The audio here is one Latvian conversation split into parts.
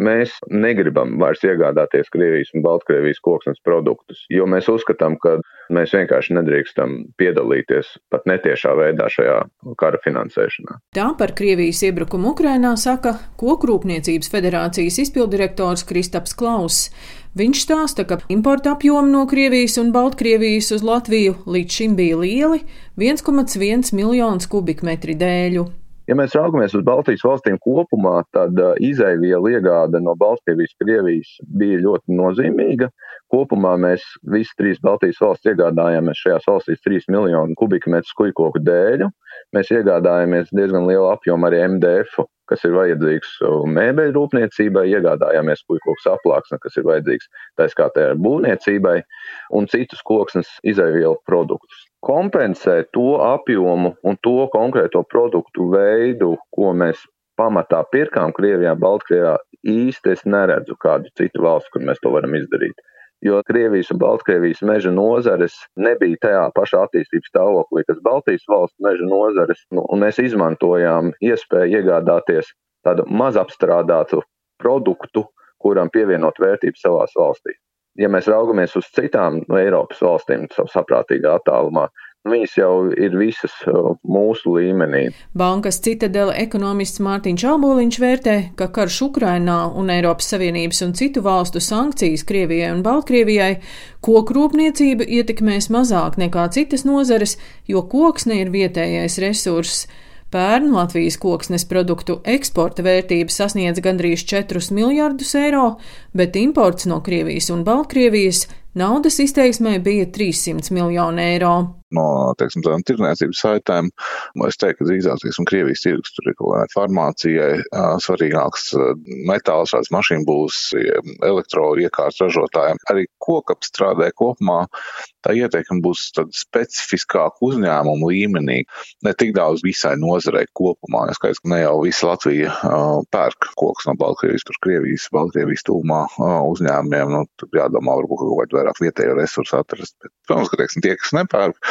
mēs negribam vairs iegādāties Krievijas un Baltkrievijas koksnes produktus, jo mēs uzskatām, ka mēs vienkārši nedrīkstam piedalīties pat netiešā veidā šajā kara finansēšanā. Tā par Krievijas iebrukumu Ukrainā saka Kokrūpniecības federācijas izpildirektors Kristaps Klauss. Viņš stāsta, ka importa apjomi no Krievijas un Baltkrievijas uz Latviju līdz šim bija lieli - 1,1 miljonus kubikmetri dēļu. Ja mēs raugamies uz Baltijas valstīm kopumā, tad uh, izēvielu iegāde no Baltkrievijas, Krievijas bija ļoti nozīmīga. Kopumā mēs visi trīs Baltijas valsts iegādājāmies šajās valstīs 3 miljonu kubikmetru skujkoku dēļu. Mēs iegādājāmies diezgan lielu apjomu arī MDF, kas ir vajadzīgs uh, mēbeļu rūpniecībai, iegādājāmies skujkoku aplāksni, kas ir vajadzīgs tā skaitā būvniecībai un citus koksnes izēvielu produktus. Kompensē to apjomu un to konkrēto produktu veidu, ko mēs pamatā pirkām Krievijā, Baltkrievijā, īsti es neredzu kādu citu valstu, kur mēs to varam izdarīt. Jo Krievijas un Baltkrievijas meža nozares nebija tajā pašā attīstības stāvoklī, kas Baltijas valsts meža nozares, nu, un mēs izmantojām iespēju iegādāties tādu mazapstrādātu produktu, kuram pievienot vērtību savās valstīs ja mēs raugamies uz citām no Eiropas valstīm, saprātīgā attālumā, Viņas jau ir visas mūsu līmenī. Bankas citadela ekonomists Mārtiņš Alboliņš vērtē, ka karš Ukrainā un Eiropas Savienības un citu valstu sankcijas Krievijai un Baltkrievijai kokrūpniecību ietekmēs mazāk nekā citas nozares, jo koksne ir vietējais resurss. Pērn Latvijas koksnes produktu eksporta vērtība sasniedz gandrīz 4 miljardus eiro, bet imports no Krievijas un Baltkrievijas naudas izteiksmē bija 300 miljoni eiro no teiksim, tādām tirdzniecības saitēm. Es teiktu, ka drīzāk teiksim, Krievijas tirgus tur ir kaut kādai farmācijai svarīgāks metāls, šāds mašīnu būs elektroiekārtas ražotājiem. Arī kokapstrādē kopumā tā ieteikuma būs specifiskāka uzņēmuma līmenī, ne tik daudz visai nozarei kopumā. Es skaidrs, ka ne jau visa Latvija pērk koks no Baltkrievijas, tur Krievijas, Baltkrievijas tūmā uzņēmumiem, nu, tur jādomā varbūt kaut kādu vairāk vietējo resursu atrast. Bet, protams, ka, teiksim, tie, kas nepērk,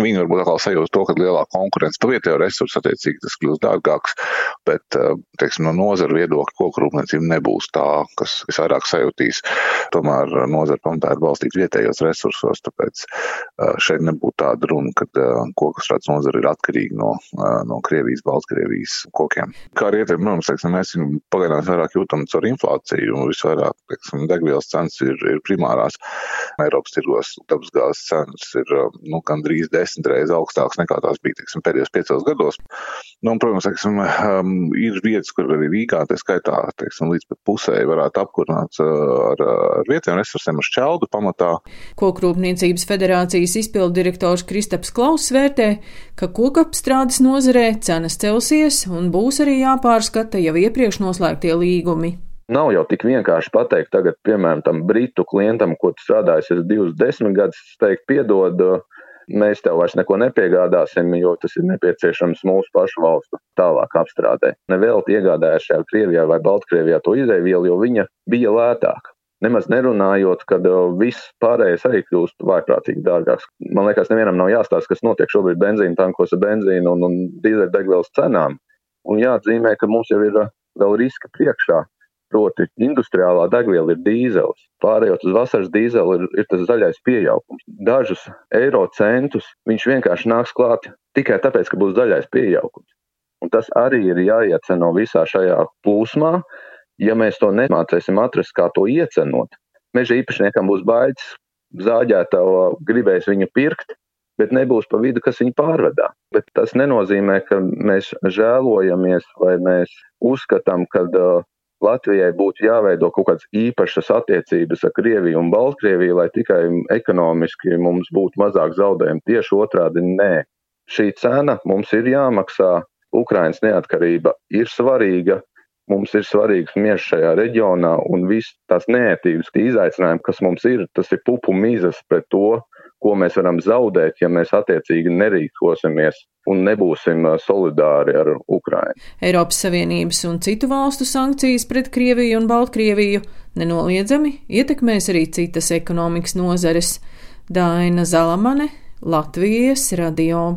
Viņi varbūt atkal sajūt to, ka lielā konkurence par vietējo resursu attiecīgi tas kļūst dārgāks, bet, eh, teiksim, no nozara viedokļa kokrūpniecība nebūs tā, kas visvairāk sajūtīs. Tomēr nozara pamatā ir balstīta vietējos resursos, tāpēc eh, šeit nebūtu tāda runa, ka eh, kokasrādes nozara ir atkarīga no, no Krievijas, Baltkrievijas kokiem. Kā arī ietekmi, protams, teiksim, mēs pagaidām vairāk jūtam caur inflāciju un visvairāk, teiksim, degvielas cenas ir, ir primārās. Eiropas tirgos dabasgāzes cenas ir, nu, gandrīz 10 desmit reizes augstāks nekā tās bija teiksim, pēdējos piecos gados. Nu, un, protams, teiksim, um, ir vietas, kur arī Rīgā, tā skaitā, teiksim, līdz pat pusē varētu apkurināt uh, ar, ar vietējiem resursiem, ar šķeldu pamatā. Kokrūpniecības federācijas izpildu direktors Kristaps Klauss vērtē, ka kokapstrādes nozarē cenas celsies un būs arī jāpārskata jau iepriekš noslēgtie līgumi. Nav jau tik vienkārši pateikt, tagad, piemēram, tam britu klientam, ko strādājis, es divus desmit gadus, teikt, piedod, mēs tev vairs neko nepiegādāsim, jo tas ir nepieciešams mūsu pašu valstu tālāk apstrādē. Nevelti iegādājās šajā Krievijā vai Baltkrievijā to izēvielu, jo viņa bija lētāka. Nemaz nerunājot, kad uh, viss pārējais arī kļūst vaiprātīgi dārgāks. Man liekas, nevienam nav jāstāsta, kas notiek šobrīd benzīna tankos ar benzīnu un, un dīzeļdegvielas cenām. Un jāatzīmē, ka mums jau ir uh, vēl riska priekšā. Proti, industriālā degviela ir dīzels. Pārējot uz vasaras dīzeli ir, ir tas zaļais pieaugums. Dažus eiro centus viņš vienkārši nāks klāt tikai tāpēc, ka būs zaļais pieaugums. Un tas arī ir jāieceno visā šajā plūsmā. Ja mēs to nemācīsim atrast, kā to iecenot, meža īpašniekam būs bailes, zāģētava gribēs viņu pirkt, bet nebūs pa vidu, kas viņu pārvedā. Bet tas nenozīmē, ka mēs žēlojamies vai mēs uzskatām, ka uh, Latvijai būtu jāveido kaut kādas īpašas attiecības ar Krieviju un Baltkrieviju, lai tikai ekonomiski mums būtu mazāk zaudējumi. Tieši otrādi - nē. Šī cena mums ir jāmaksā. Ukrainas neatkarība ir svarīga. Mums ir svarīgs miers šajā reģionā, un viss tās neētības, tie izaicinājumi, kas mums ir, tas ir pupu mizas pret to, ko mēs varam zaudēt, ja mēs attiecīgi nerīkosimies un nebūsim solidāri ar Ukrainu. Eiropas Savienības un citu valstu sankcijas pret Krieviju un Baltkrieviju nenoliedzami ietekmēs arī citas ekonomikas nozares. Daina Zalamane, Latvijas radio.